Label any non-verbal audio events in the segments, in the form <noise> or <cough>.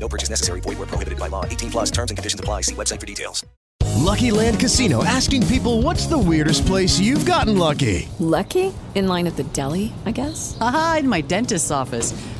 No purchase necessary. Void where prohibited by law. 18 plus terms and conditions apply. See website for details. Lucky Land Casino asking people what's the weirdest place you've gotten lucky? Lucky? In line at the deli, I guess? Aha, in my dentist's office.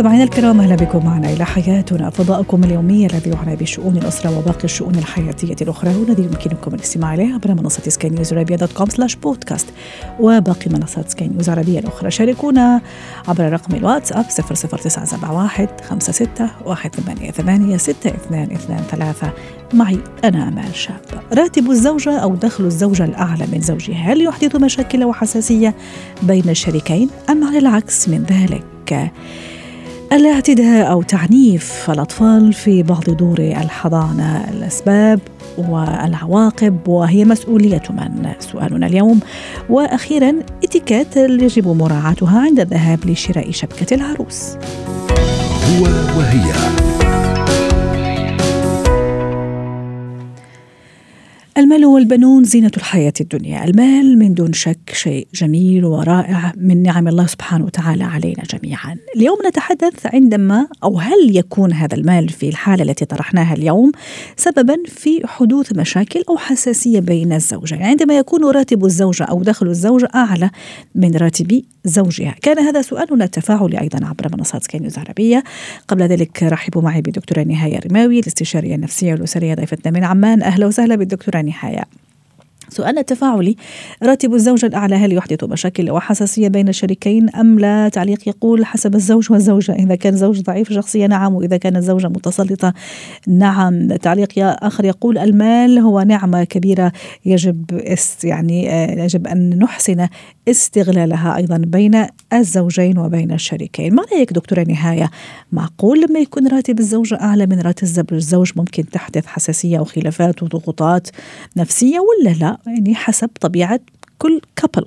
مستمعينا الكرام أهلا بكم معنا إلى حياتنا. فضاؤكم اليومي الذي يعنى بشؤون الأسرة وباقي الشؤون الحياتية الأخرى والذي يمكنكم الاستماع اليه عبر منصة سكاي نيوز عربيه dot com slash podcast وباقي منصات سكاي نيوز عربية الأخرى. شاركونا عبر رقم الواتساب 00971 56 188 6223 معي أنا آمال شاب. راتب الزوجة أو دخل الزوجة الأعلى من زوجها هل يحدث مشاكل وحساسية بين الشريكين أم على العكس من ذلك؟ الاعتداء أو تعنيف الأطفال في بعض دور الحضانة الأسباب والعواقب وهي مسؤولية من سؤالنا اليوم. وأخيرا إتيكيت يجب مراعاتها عند الذهاب لشراء شبكة العروس. هو وهي. المال والبنون زينة الحياة الدنيا. المال من دون شك شيء جميل ورائع من نعم الله سبحانه وتعالى علينا جميعا. اليوم نتحدث عندما أو هل يكون هذا المال في الحالة التي طرحناها اليوم سببا في حدوث مشاكل أو حساسية بين الزوجين. عندما يكون راتب الزوجة أو دخل الزوجة أعلى من راتب زوجها. كان هذا سؤالنا التفاعلي أيضا عبر منصات سكاي عربية. قبل ذلك رحبوا معي بالدكتورة نهاية رماوي الاستشارية النفسية والأسرية ضيفتنا من عمان. أهلا وسهلا بالدكتورة نهاية. سؤالنا التفاعلي راتب الزوجة الأعلى هل يحدث مشاكل وحساسية بين الشريكين أم لا؟ تعليق يقول حسب الزوج والزوجة. إذا كان الزوج ضعيف الشخصية نعم. وإذا كانت الزوجة متسلطة نعم. تعليق آخر يقول المال هو نعمة كبيرة. يجب يعني يجب أن نحسن استغلالها أيضا بين الزوجين وبين الشريكين. ما رأيك دكتورة نهاية؟ معقول لما يكون راتب الزوجة أعلى من راتب الزوج ممكن تحدث حساسية وخلافات وضغوطات نفسية ولا لا؟ يعني حسب طبيعة كل كابل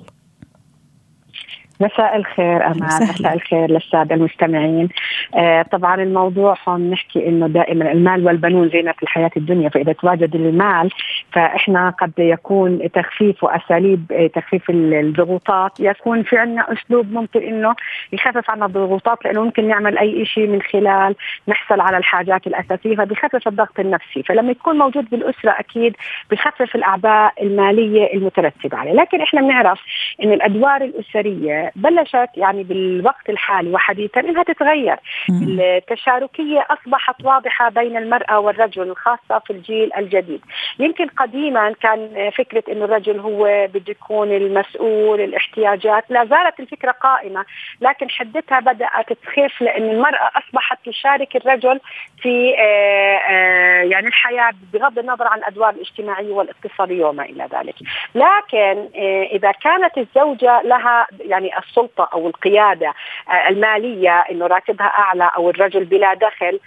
مساء الخير سهلا. مساء الخير. للسادة المستمعين. آه طبعا الموضوع هون نحكي إنه دائما المال والبنون زينة الحياة الدنيا فإذا تواجد المال فإحنا قد يكون تخفيف واساليب آه، تخفيف ال- الضغوطات. يكون في عندنا أسلوب ممكن إنه يخفف عنا الضغوطات لأنه ممكن نعمل أي شيء من خلال نحصل على الحاجات الأساسية فبيخفف الضغط النفسي. فلما يكون موجود بالأسرة أكيد بخفف الاعباء المالية المترتبة عليه. لكن إحنا بنعرف إن الأدوار الأسرية بلشت يعني بالوقت الحالي وحديثا إنها تتغير. التشاركية أصبحت واضحة بين المرأة والرجل خاصة في الجيل الجديد. يمكن قديما كان فكرة إنه الرجل هو بده يكون المسؤول الاحتياجات لا زالت الفكرة قائمة. لكن حدتها بدأت تخف لأن المرأة أصبحت تشارك الرجل في آه، آه، يعني الحياة بغض النظر عن الأدوار الاجتماعية والاقتصادية وما إلى ذلك. لكن آه، إذا كانت الزوجة لها يعني السلطة أو القيادة آه، المالية إنه راتبها أعلى أو الرجل بلا دخل.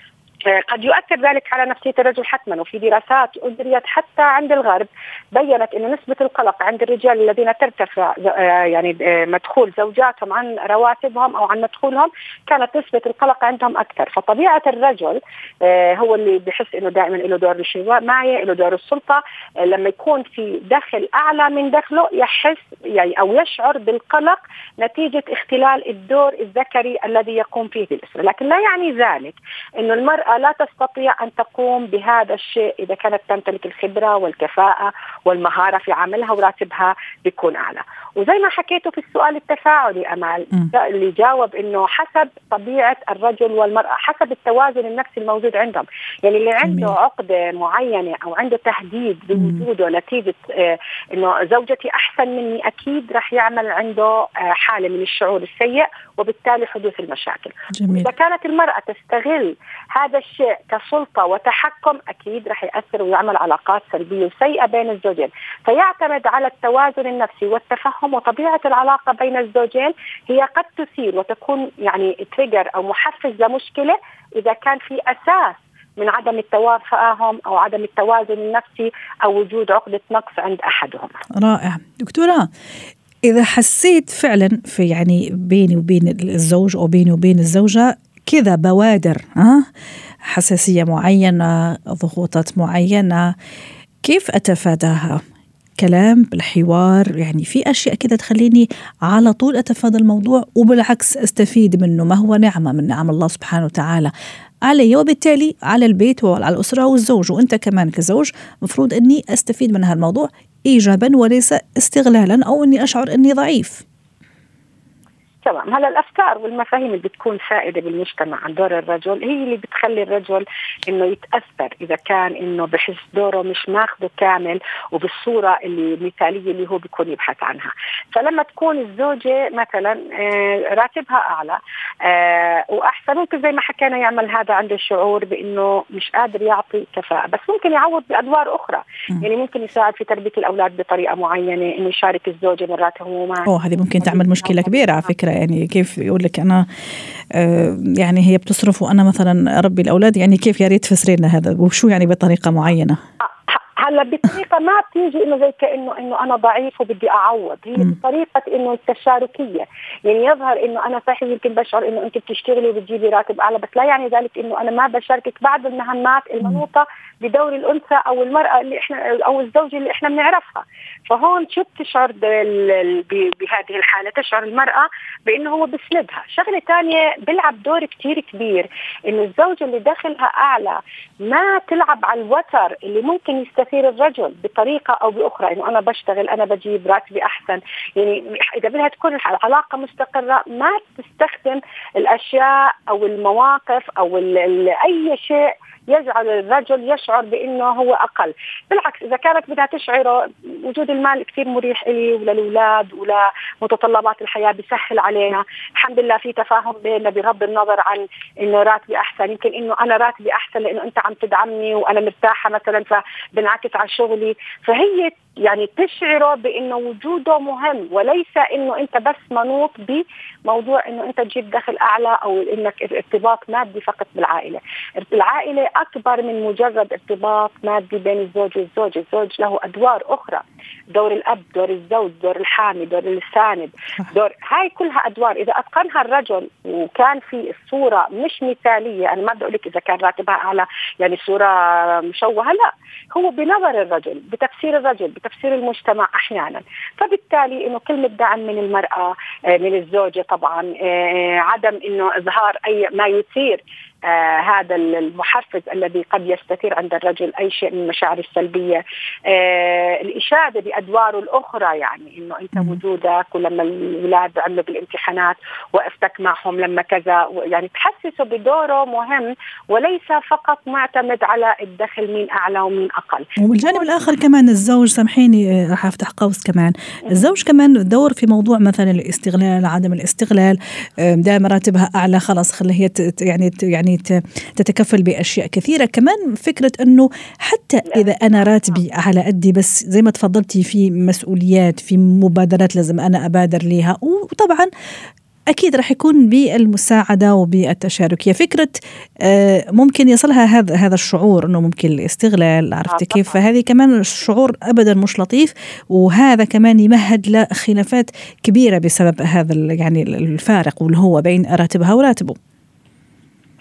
قد يؤثر ذلك على نفسية الرجل حتما وفي دراسات اجريت حتى عند الغرب بينت إن نسبة القلق عند الرجال الذين ترتفع آه، يعني آه، مدخول زوجاتهم عن رواتبهم أو عن مدخولهم كانت نسبة القلق عندهم أكثر. فطبيعة الرجل آه، هو اللي بحس إنه دائما له دور الاجتماعي له دور السلطة آه، لما يكون في دخل أعلى من دخله يحس يعني أو يشعر بالقلق نتيجة اختلال الدور الذكري الذي يقوم فيه في الاسره لكن لا يعني ذلك إنه المرأة المراه لا تستطيع أن تقوم بهذا الشيء إذا كانت تمتلك الخبرة والكفاءة والمهارة في عملها وراتبها بيكون أعلى. وزي ما حكيته في السؤال التفاعلي أمال م. اللي جاوب إنه حسب طبيعة الرجل والمرأة حسب التوازن النفسي الموجود عندهم. يعني اللي عنده جميل. عقدة معينة أو عنده تهديد بوجوده نتيجة آه إنه زوجتي أحسن مني أكيد رح يعمل عنده آه حالة من الشعور السيء وبالتالي حدوث المشاكل. جميل. إذا كانت المرأة تستغل هذا الشيء كسلطة وتحكم أكيد رح يأثر ويعمل علاقات سلبية وسيئة بين الزوجين. فيعتمد على التوازن النفسي والتفهم وطبيعة العلاقة بين الزوجين. هي قد تثير وتكون يعني تريجر أو محفز لمشكلة إذا كان في أساس من عدم التفاهم أو عدم التوازن النفسي أو وجود عقدة نقص عند أحدهم. رائع. دكتورة إذا حسيت فعلا في يعني بيني وبين الزوج أو بيني وبين الزوجة كذا بوادر ها حساسية معينة ضغوطات معينة. كيف أتفاداها؟ كلام بالحوار يعني في أشياء كذا تخليني على طول أتفادى الموضوع وبالعكس أستفيد منه. ما هو نعمة من نعم الله سبحانه وتعالى؟ علي وبالتالي على البيت وعلى الأسرة والزوج وأنت كمان كزوج مفروض أني أستفيد من هالموضوع إيجابا وليس استغلالا أو أني أشعر أني ضعيف. تمام. هلا الأفكار والمفاهيم اللي بتكون سائده بالمجتمع عن دور الرجل هي اللي بتخلي الرجل إنه يتأثر. إذا كان إنه بحس دوره مش ماخذه كامل وبالصورة اللي المثاليه اللي هو بيكون يبحث عنها. فلما تكون الزوجة مثلا آه راتبها أعلى آه وأحسن ممكن زي ما حكينا يعمل هذا عنده شعور بإنه مش قادر يعطي كفاءة. بس ممكن يعوض بأدوار أخرى. يعني ممكن يساعد في تربية الأولاد بطريقة معينة إنه يشارك الزوجة مرات همومات أوه هذه ممكن تعمل مشكلة كبيرة على فكرة. يعني كيف يقول لك أنا آه يعني هي بتصرف وأنا مثلا اربي الأولاد يعني كيف يا ريت تفسري لنا هذا وشو يعني بطريقة معينة؟ هلا بطريقة ما بتيجي إنه زي كانه إنه أنا ضعيف وبدي أعوض. هي. بطريقة إنه التشاركية. يعني يظهر إنه أنا صحيح يمكن بشعر إنه أنت بتشتغلي وبتجيبي راتب أعلى بس لا يعني ذلك إنه أنا ما بشاركك بعض المهمات المنوطة بدور الأنثى أو المرأة اللي إحنا أو الزوجة اللي إحنا بنعرفها. فهون شو بتشعر بهذه الحالة؟ تشعر المرأة بإنه هو بسندها. شغلة ثانية بيلعب دور كثير كبير. إنه الزوجة اللي دخلها أعلى ما تلعب على الوتر اللي ممكن يستثير الرجل بطريقة أو بأخرى. إنه أنا بشتغل أنا بجيب راتبي أحسن. يعني إذا بدها تكون العلاقه مستقرة ما تستخدم الأشياء أو المواقف أو أي شيء يجعل الرجل يشعر بأنه هو أقل، بالعكس إذا كانت بدها تشعره وجود المال كثير مريح لي وللاولاد ولمتطلبات الحياة بيسهل علينا، الحمد لله في تفاهم بيننا بغض النظر عن إنه راتبي أحسن، يمكن إنه أنا راتبي أحسن لأنه أنت عم تدعمني وأنا مرتاحة مثلا فبنعكس على شغلي، فهي يعني تشعره بإنه وجوده مهم وليس إنه أنت بس منوط بموضوع إنه أنت تجيب دخل أعلى أو إنك ارتباط مادي فقط بالعائلة، العائلة أكبر من مجرد ارتباط مادي بين الزوج والزوج، الزوج له أدوار أخرى، دور الأب، دور الزوج، دور الحامي، دور الساند، دور هاي كلها أدوار، إذا اتقنها الرجل وكان في الصورة مش مثالية، أنا ما بدي أقول لك إذا كان راتبها أعلى يعني صورة مشوهة، لا، هو بنظر الرجل، بتفسير الرجل، بتفسير المجتمع أحيانا، فبالتالي إنه كلمه دعم من المرأة من الزوجة طبعا عدم إنه إظهار أي ما يثير آه هذا المحفز الذي قد يستثير عند الرجل أي شيء من المشاعر السلبية. آه الاشاده بادواره الأخرى يعني إنه أنت وجودك ولما الأولاد عملوا بالامتحانات وقفتك معهم لما كذا يعني تحسسه بدوره مهم وليس فقط معتمد على الدخل مين أعلى ومين أقل. وبالجانب الآخر كمان الزوج سامحيني راح أفتح قوس كمان. الزوج كمان دور في موضوع مثلا الاستغلال عدم الاستغلال. دائما راتبها أعلى خلاص خليها هي يعني يعني تتكفل بأشياء كثيرة. كمان فكرة أنه حتى إذا أنا راتبي على قدي بس زي ما تفضلتي في مسؤوليات في مبادرات لازم أنا أبادر ليها. وطبعا أكيد راح يكون بالمساعدة وبالتشاركية. فكرة ممكن يصلها هذا هذا الشعور إنه ممكن الاستغلال عرفتي كيف؟ فهذه كمان الشعور ابدا مش لطيف. وهذا كمان يمهد لخلافات كبيرة بسبب هذا يعني الفارق واللي هو بين راتبها وراتبه.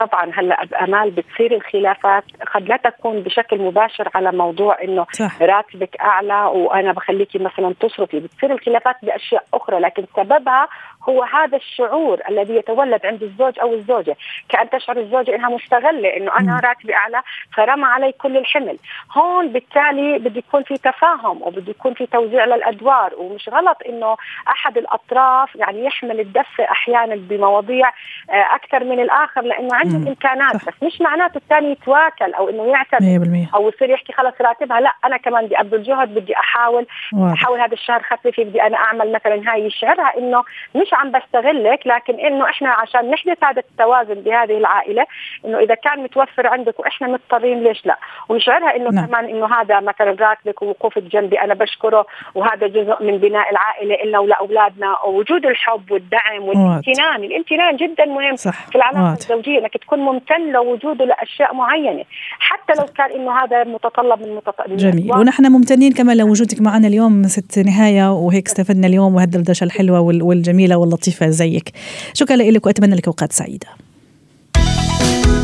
طبعا هلا أمال بتصير الخلافات قد لا تكون بشكل مباشر على موضوع إنه صح. راتبك أعلى وأنا بخليكي مثلا تصرفي بتصير الخلافات بأشياء أخرى لكن سببها هو هذا الشعور الذي يتولد عند الزوج أو الزوجة. كأن تشعر الزوجة إنها مستغلة إنه أنا راتبي أعلى فرمى علي كل الحمل. هون بالتالي بده يكون في تفاهم وبده يكون في توزيع للأدوار. ومش غلط إنه أحد الأطراف يعني يحمل الدفه أحيانا بمواضيع آه، أكثر من الآخر لأنه عنده الامكانات بس مش معناته الثاني يتواكل أو إنه يعتمد أو يصير يحكي خلص راتبها. لا أنا كمان بدي أبذل جهد بدي أحاول. واضح. أحاول هذا الشهر خففي بدي أنا أعمل مثلا هاي. يشعرها إنه مش عم بستغلك لكن إنه إحنا عشان نحدث هذا التوازن بهذه العائلة إنه إذا كان متوفر عندك وإحنا مضطرين ليش لا؟ ويشعرها إنه نعم. كمان إنه هذا مثلا راتبك ووقوفك جنبي أنا بشكره وهذا جزء من بناء العائلة إلنا ولأولادنا ووجود الحب والدعم والامتنان. الامتنان جدا مهم صح. في العلاقة الزوجية إنك تكون ممتن لوجوده لاشياء معينة. حتى لو كان إنه هذا متطلب من متطلب جميل. ونحن ممتنين كمان لوجودك معنا اليوم ست نهاية وهيك استفدنا اليوم وهالدردشه الحلوة والجميلة واللطيفه زيك. شكرا لك وأتمنى لك أوقات سعيدة.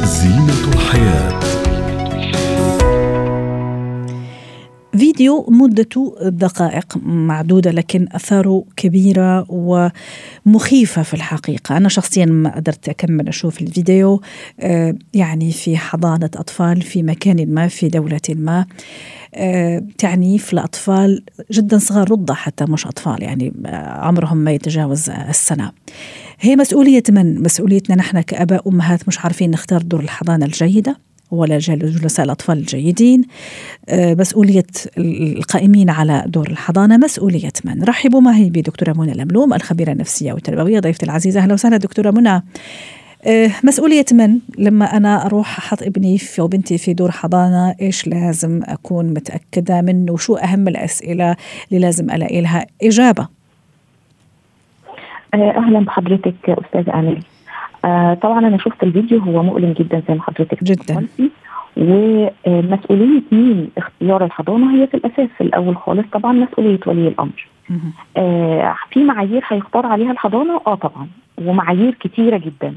زينة الحياة. فيديو مدته دقائق معدودة لكن أثاره كبيرة ومخيفة في الحقيقة. أنا شخصيا ما قدرت أكمل أشوف الفيديو آه، يعني في حضانة أطفال في مكان ما في دولة ما. تعنيف لأطفال جدا صغار رضع حتى مش أطفال يعني آه، عمرهم ما يتجاوز السنة. هي مسؤولية من؟ مسؤوليتنا نحن كأباء أمهات مش عارفين نختار دور الحضانة الجيدة ولا جلساء الأطفال الجيدين. آه، مسؤولية القائمين على دور الحضانة مسؤولية من؟ رحبوا معي بدكتورة منى الأملوم الخبيرة النفسية والتربوية ضيفتي العزيزة. أهلا وسهلا دكتورة منى. آه، مسؤولية من لما أنا أروح أحط ابني في وبنتي في دور حضانة إيش لازم أكون متأكدة منه؟ وشو أهم الأسئلة اللي لازم ألاقي لها إجابة؟ آه، أهلا بحضرتك أستاذة أمل آه طبعا أنا شفت الفيديو هو مؤلم جدا زي ما حضرتك جدا. ومسؤولية مين؟ اختيار الحضانة هي في الأساس في الأول خالص طبعا مسؤولية ولي الأمر. آه في معايير هيختار عليها الحضانة؟ آه طبعا. ومعايير كتيرة جدا.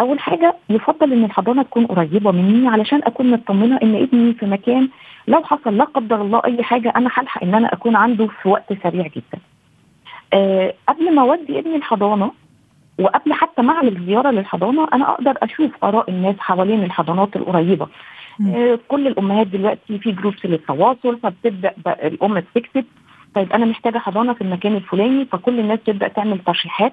أول حاجة يفضل إن الحضانة تكون قريبة مني علشان أكون مطمنة إن ابني في مكان لو حصل لا قدر الله أي حاجة أنا هلحق إن أنا أكون عنده في وقت سريع جدا. آه قبل ما أودي ابني الحضانة وقبل حتى ما أعمل زيارة للحضانة أنا أقدر أشوف آراء الناس حوالين الحضانات القريبة. آه كل الأمهات دلوقتي في جروبس للتواصل فبتبدأ الأم تكتب طيب أنا محتاجة حضانة في المكان الفلاني فكل الناس تبدأ تعمل ترشيحات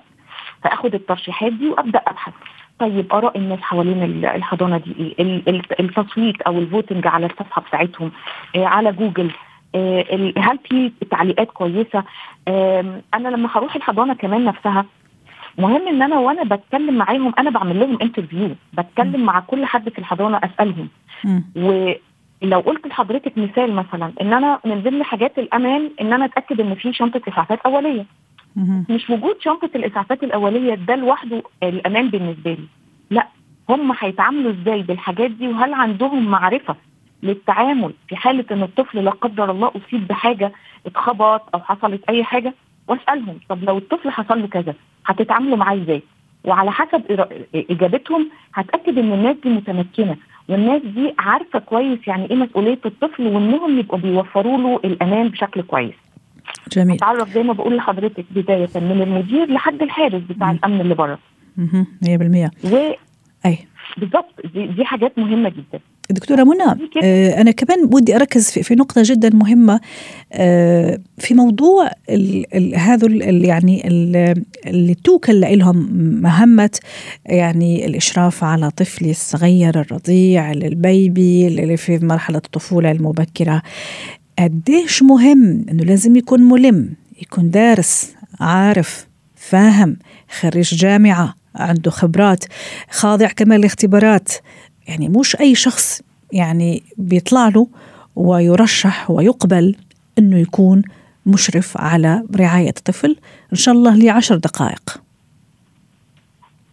فأخد الترشيحات دي وأبدأ أبحث. طيب آراء الناس حوالين الحضانة دي إيه التصويت أو ال voting على الصفحة بتاعتهم آه على جوجل آه هل في تعليقات كويسة أنا لما هروح الحضانة كمان نفسها مهم إن أنا وأنا بتكلم معاهم أنا بعمل لهم interview بتكلم م. مع كل حد في الحضانة أسألهم م. ولو قلت لحضرتك مثال مثلا إن أنا من ضمن حاجات الأمان إن أنا أتأكد إن في شنطة إسعافات أولية. مش وجود شنطة الإسعافات الأولية ده لوحده الأمان بالنسبة لي. لا هم هيتعاملوا إزاي بالحاجات دي؟ وهل عندهم معرفة للتعامل في حالة إن الطفل لا قدر الله أصيب بحاجة اتخبط أو حصلت أي حاجة؟ وأسألهم طب لو الطفل حصل له كذا هتتعاملوا معاه إزاي؟ وعلى حسب إجابتهم هتأكد إن الناس دي متمكنة. والناس دي عارفة كويس يعني إيه مسؤولية الطفل وإنهم يبقوا بيوفروا له الأمان بشكل كويس. جميل. أتعرف زي ما بقول لحضرتك بداية من المدير لحد الحارس بتاع الأمن اللي بره. 100% و أي بالظبط دي, دي حاجات مهمة جدا. دكتورة منى آه أنا كمان بدي أركز في, في نقطة جدا مهمة آه في موضوع هذا يعني اللي توكل لهم مهمة يعني الإشراف على طفلي الصغير الرضيع البيبي اللي في مرحلة الطفولة المبكرة قديش مهم إنه لازم يكون ملم يكون دارس عارف فاهم خريج جامعة عنده خبرات خاضع كمان لاختبارات. يعني مش أي شخص يعني بيطلع له ويرشح ويقبل أنه يكون مشرف على رعاية طفل إن شاء الله لعشر دقائق.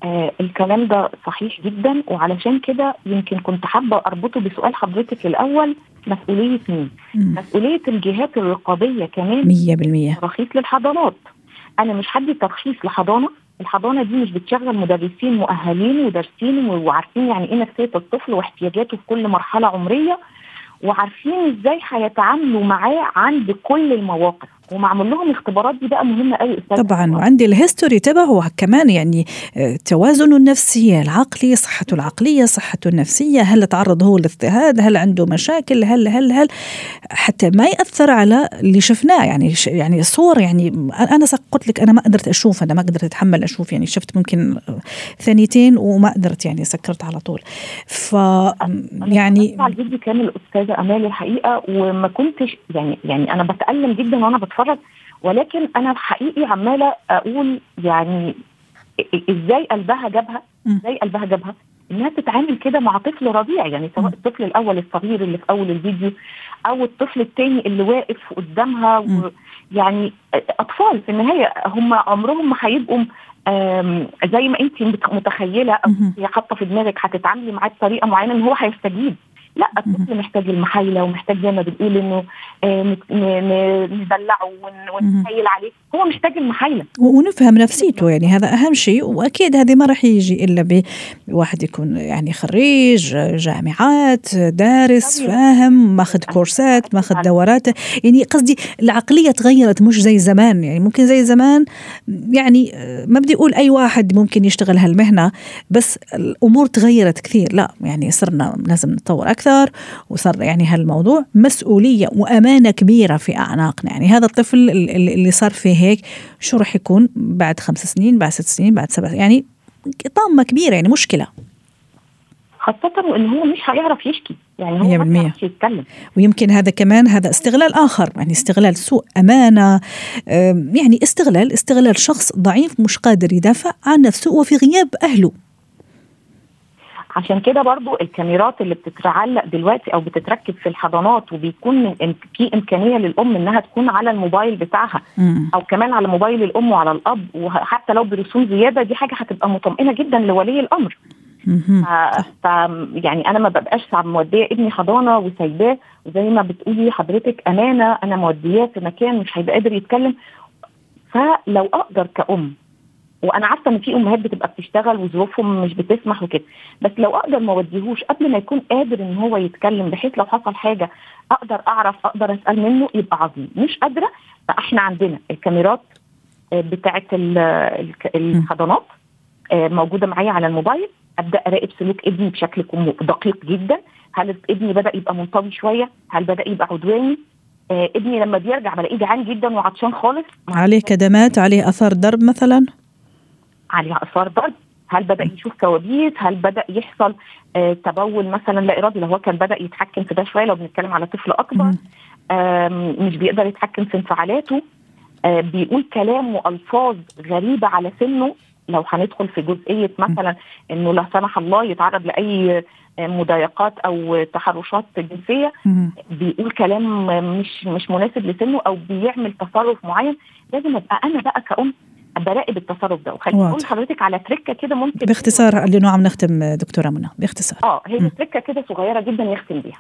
آه الكلام ده صحيح جدا وعلشان كده يمكن كنت حابة أربطه بسؤال حضرتك الأول. مسؤولية مين؟ مم. مسؤولية الجهات الرقابية كمان. 100% ترخيص للحضانات. أنا مش هدي ترخيص لحضانة. الحضانة دي مش بتشغل مدرسين مؤهلين ودارسين وعارفين يعني إيه نفسية الطفل واحتياجاته في كل مرحلة عمرية وعارفين إزاي هيتعاملوا معاه عند كل المواقف. ومعمول لهم اختبارات دي بقى مهمة قوي طبعا وعندي الهيستوري تبعه كمان يعني آه، توازنه النفسي العقلي صحته العقلية صحته النفسية هل تعرض هو لاضطهاد هل عنده مشاكل هل هل هل حتى ما يأثر على اللي شفناه. يعني يعني صور يعني أنا قلت لك أنا ما قدرت أشوف أنا ما قدرت أتحمل أشوف يعني شفت ممكن ثانيتين وما قدرت يعني سكرت على طول. ف يعني على الفيديو كامل الأستاذة أمال الحقيقة وما كنتش يعني يعني أنا بتألم جدا وأنا بتفرج ولكن أنا حقيقي عمالة أقول يعني إزاي قلبها جابها إزاي قلبها جابها؟ إنها تتعامل كده مع طفل رضيع يعني سواء الطفل الأول الصغير اللي في أول الفيديو أو الطفل الثاني اللي واقف قدامها يعني أطفال في النهاية هم عمرهم ما هيبقوا زي ما انت متخيله أو هي حاطة في دماغك هتتعاملي معاه بطريقة معينة إن هو هيستجيب. لا الطفل محتاج المحايلة ومحتاج زي ما بتقول إنه آه، ندلعه ونحيل عليه. هو محتاج المحايلة. ونفهم نفسيته يعني هذا أهم شيء. وأكيد هذه ما راح يجي إلا بواحد يكون يعني خريج جامعات دارس فاهم ماخذ كورسات ماخذ دورات. يعني قصدي العقلية تغيرت مش زي زمان. يعني ممكن زي زمان يعني ما بدي أقول أي واحد ممكن يشتغل هالمهنة بس الأمور تغيرت كثير. لا يعني صرنا لازم نتطور أكثر. أكثر وصار يعني هالموضوع مسؤولية وأمانة كبيرة في أعناقنا. يعني هذا الطفل اللي صار فيه هيك شو راح يكون بعد خمس سنين بعد ست سنين بعد سبع يعني طامة كبيرة يعني مشكلة. خاصة وإن هو مش هيعرف يشكي. يعني هو ما يعرفش يتكلم. ويمكن هذا كمان هذا استغلال آخر يعني استغلال سوء أمانة يعني استغلال استغلال شخص ضعيف مش قادر يدافع عن نفسه وفي غياب أهله. عشان كده برضو الكاميرات اللي بتتعلق دلوقتي أو بتتركب في الحضانات وبيكون في إمكانية للأم إنها تكون على الموبايل بتاعها. أو كمان على موبايل الأم وعلى الأب وحتى لو برسوم زيادة دي حاجة هتبقى مطمئنة جدا لولي الأمر. ف... يعني أنا ما ببقاش مودية ابني حضانة وسايباه وزي ما بتقولي حضرتك أمانة أنا مودياه في مكان مش هيبقى قادر يتكلم. فلو أقدر كأم وأنا عارفة ان في امهات بتبقى بتشتغل وظروفهم مش بتسمح وكده. بس لو أقدر ما اوديهوش قبل ما يكون قادر ان هو يتكلم بحيث لو حصل حاجة أقدر اعرف أقدر اسأل منه يبقى عظيم. مش قادرة فاحنا عندنا الكاميرات آه، بتاعه الحضانات آه، موجودة معايا على الموبايل. أبدأ أراقب سلوك ابني بشكل دقيق جدا. هل ابني بدأ يبقى منطوي شوية؟ هل بدأ يبقى عدواني؟ آه، ابني لما بيرجع بلاقيه جعان جدا وعطشان خالص. عليه كدمات عليه اثار ضرب مثلا؟ عليها اثار ضرب. هل بدأ يشوف كوابيس؟ هل بدأ يحصل آه تبول مثلا لا إرادي لو هو كان بدأ يتحكم في ده شوية لو بنتكلم على طفل أكبر مش بيقدر يتحكم في انفعالاته آه بيقول كلام والفاظ غريبة على سنه. لو هندخل في جزئية مثلا إنه لا سمح الله يتعرض لأي آه، مضايقات أو تحرشات جنسية بيقول كلام مش مش مناسب لسنه أو بيعمل تصرف معين لازم أبقى أنا بقى كأم براقب التصرف ده. وخليني أقول لحضرتك على تركة كده ممكن باختصار لأنه عم نختم دكتورة منى. باختصار. آه هي تركة كده صغيرة جدا يختم بيها.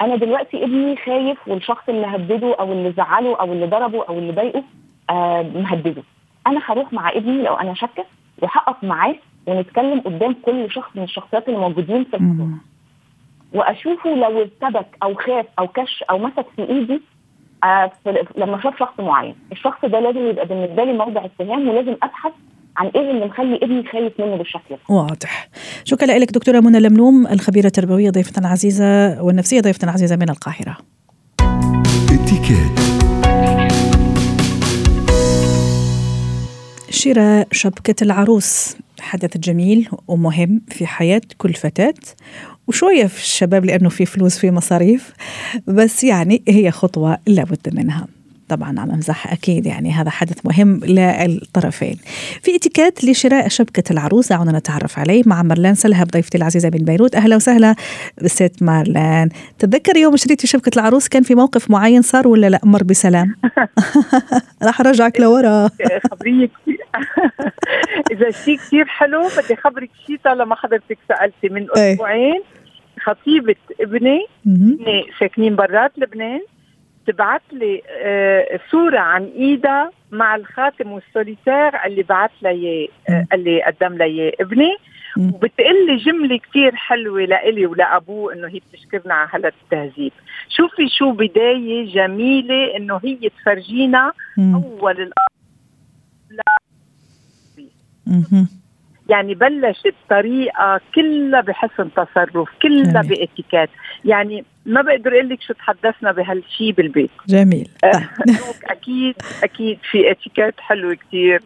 أنا دلوقتي ابني خايف والشخص اللي هدده أو اللي زعله أو اللي ضربه أو اللي ضايقه آه مهدده. أنا هروح مع ابني لو أنا شاكة وهقف معاه ونتكلم قدام كل شخص من الشخصيات اللي موجودين في الحضور وأشوفه لو ارتبك أو خاف أو كش أو مسك في إيدي لما شاف شخص معين. الشخص ده لازم يبقى بالنسبة لي موضع اتهام ولازم أبحث عن إيه اللي مخلي ابني خايف منه بالشكل ده. واضح. شكرا لك دكتورة منى لملوم الخبيرة التربوية ضيفتنا العزيزه والنفسية ضيفتنا العزيزه من القاهرة. شراء شبكة العروس. حدث جميل ومهم في حياة كل فتاة وشوية في الشباب لأنه في فلوس في مصاريف بس يعني هي خطوة لابد منها طبعا عم امزح أكيد يعني هذا حدث مهم للطرفين. في إتيكيت لشراء شبكة العروس دعونا نتعرف عليه مع مرلان سلهب ضيفتي العزيزة من بيروت أهلا وسهلا بالست مرلان. تتذكر يوم شريتي شبكة العروس كان في موقف معين صار ولا لا مر بسلام؟ <laughs> راح أرجعك لورا. <laughs> خبريك <laughs> إذا شيء كثير حلو بدي خبرك شيء طالما حضرتك سألتي من إيه. أسبوعين خطيبه ابني ساكنين برات لبنان. تبعت لي آه، صورة عن ايدها مع الخاتم والسوليتير اللي بعت لي آه، اللي قدم لي ابني. وبتقلي جملة كثير حلوة لإلي ولأبوه إنه هي بتشكرنا على هذا التهذيب شوفي شو بداية جميلة إنه هي تفرجينا أول الأرض يعني بلشت طريقة كلها بحسن تصرف كلها باتيكيت يعني ما بقدر أقول لك شو تحدثنا بهالشيء بالبيت. جميل. طيب. أكيد أكيد في اتيكيت حلو كثير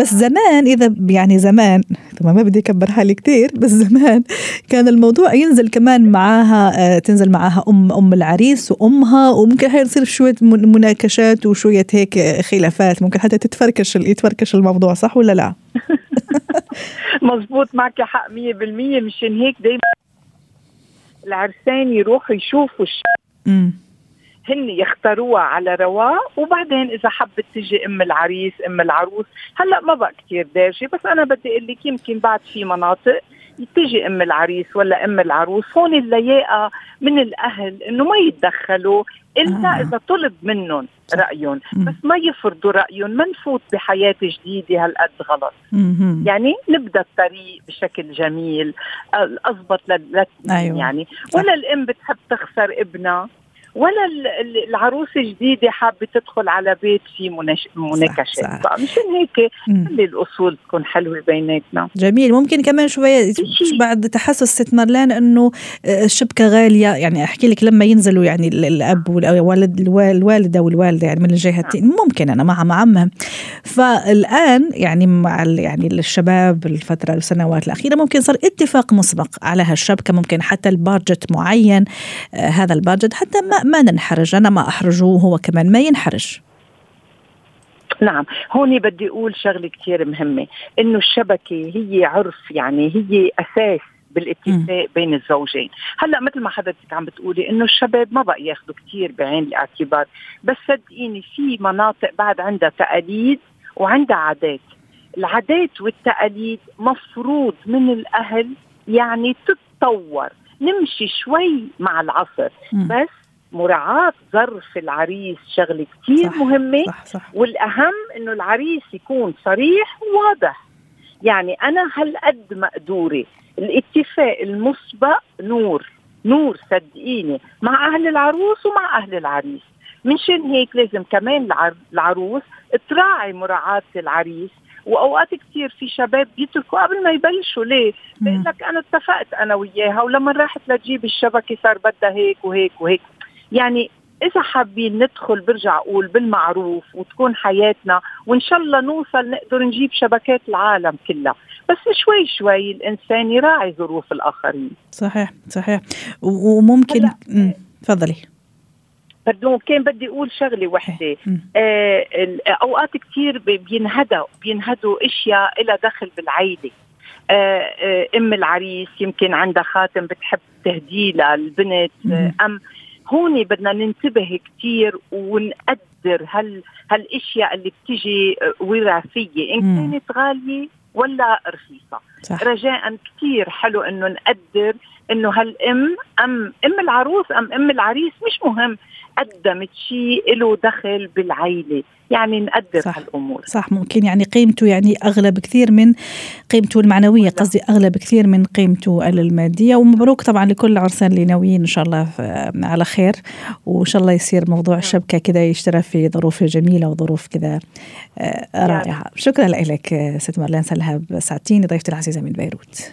بس زمان إذا يعني زمان طبعا ما بدي أكبر حالي كثير بس زمان كان الموضوع ينزل كمان معاها آه، تنزل معاها أم أم العريس وأمها وممكن هي يصير شوية مناكشات وشوية هيك خلافات ممكن حتى تتفركش يتفركش الموضوع صح ولا لا؟ <laughs> مزبوط معك حق 100% مشان هيك دايما العرسان يروحوا يشوفوا الشقة هن يختاروها على رواق وبعدين إذا حبت تجي أم العريس أم العروس. هلأ ما بقى كثير دارجة بس أنا بدي أقول لك يمكن بعد في مناطق تيجي أم العريس ولا أم العروس هون اللياقة من الأهل إنه ما يتدخلوا إلا آه. إذا طلب منهم رأيهم. بس ما يفرضوا رأيهم ما نفوت بحياة جديدة هالقد غلط. مم. يعني نبدأ الطريق بشكل جميل أضبط لل أيوة. يعني. ولا الام بتحب تخسر ابنها. ولا العروس الجديدة حابة تدخل على بيت في مناقشات فمشان هيك خلي الأصول تكون حلوة بيناتنا. جميل. ممكن كمان شوية بعد تحسس ست مارلان إنه آه، الشبكة غالية. يعني أحكي لك لما ينزلوا يعني الأب والوالد الوالدة والوالدة يعني من الجهتين. ممكن أنا مع عمهم فالآن يعني مع يعني الشباب الفترة السنوات الأخيرة ممكن صار اتفاق مسبق على هالشبكة. ممكن حتى البادجت معين آه هذا البادجت حتى ما ما ننحرج أنا ما أحرجه وهو كمان ما ينحرج. نعم هون بدي أقول شغلة كثير مهمة إنه الشبكة هي عرف يعني هي أساس بالاتفاق بين الزوجين. هلأ مثل ما حضرتك عم بتقولي إنه الشباب ما بقى ياخذوا كثير بعين الاعتبار بس صدقيني في مناطق بعد عندها تقاليد وعندها عادات. العادات والتقاليد مفروض من الأهل يعني تتطور. نمشي شوي مع العصر بس مراعاة ظرف العريس شغلة كثير مهمة صح صح. والأهم إنه العريس يكون صريح وواضح. يعني أنا هالقد مقدورة. الاتفاق المسبق نور نور صدقيني مع أهل العروس ومع أهل العريس. منشان هيك لازم كمان العروس تراعي مراعاة العريس. وأوقات كثير في شباب بيتركوا قبل ما يبلشوا. ليه؟ بيقول لك أنا اتفقت أنا وياها ولما راحت لتجيب الشبكة صار بدها هيك وهيك وهيك. يعني إذا حابين ندخل برجع أقول بالمعروف وتكون حياتنا وإن شاء الله نوصل نقدر نجيب شبكات العالم كلها. بس شوي شوي الإنسان يراعي ظروف الآخرين. صحيح صحيح. وممكن تفضلي. بردون كان بدي أقول شغلة وحدة. آه أوقات كثير بينهدوا بينهدوا أشياء لها دخل بالعيلة. آه آه أم العريس يمكن عندها خاتم بتحب تهديه للبنت آه أم هون بدنا ننتبه كثير ونقدر هال هالأشياء اللي بتجي وراثية إن كانت غالية ولا رخيصة صح. رجاء كثير حلو إنه نقدر إنه هالأم أم أم العروس أم أم العريس مش مهم. قدمت شيء له دخل بالعيلة. يعني نقدر صح. هالأمور. صح ممكن. يعني قيمته يعني أغلى بكثير من قيمته المعنوية. قصدي أغلى بكثير من قيمته المادية. ومبروك طبعا لكل العرسان اللي ناويين إن شاء الله على خير. وإن شاء الله يصير موضوع نعم. الشبكه كذا يشترى في ظروف جميلة وظروف كذا آه، رائعة. شكرا لك ست مارلين سلهب. ساعتين ضيفتي العزيزه من بيروت.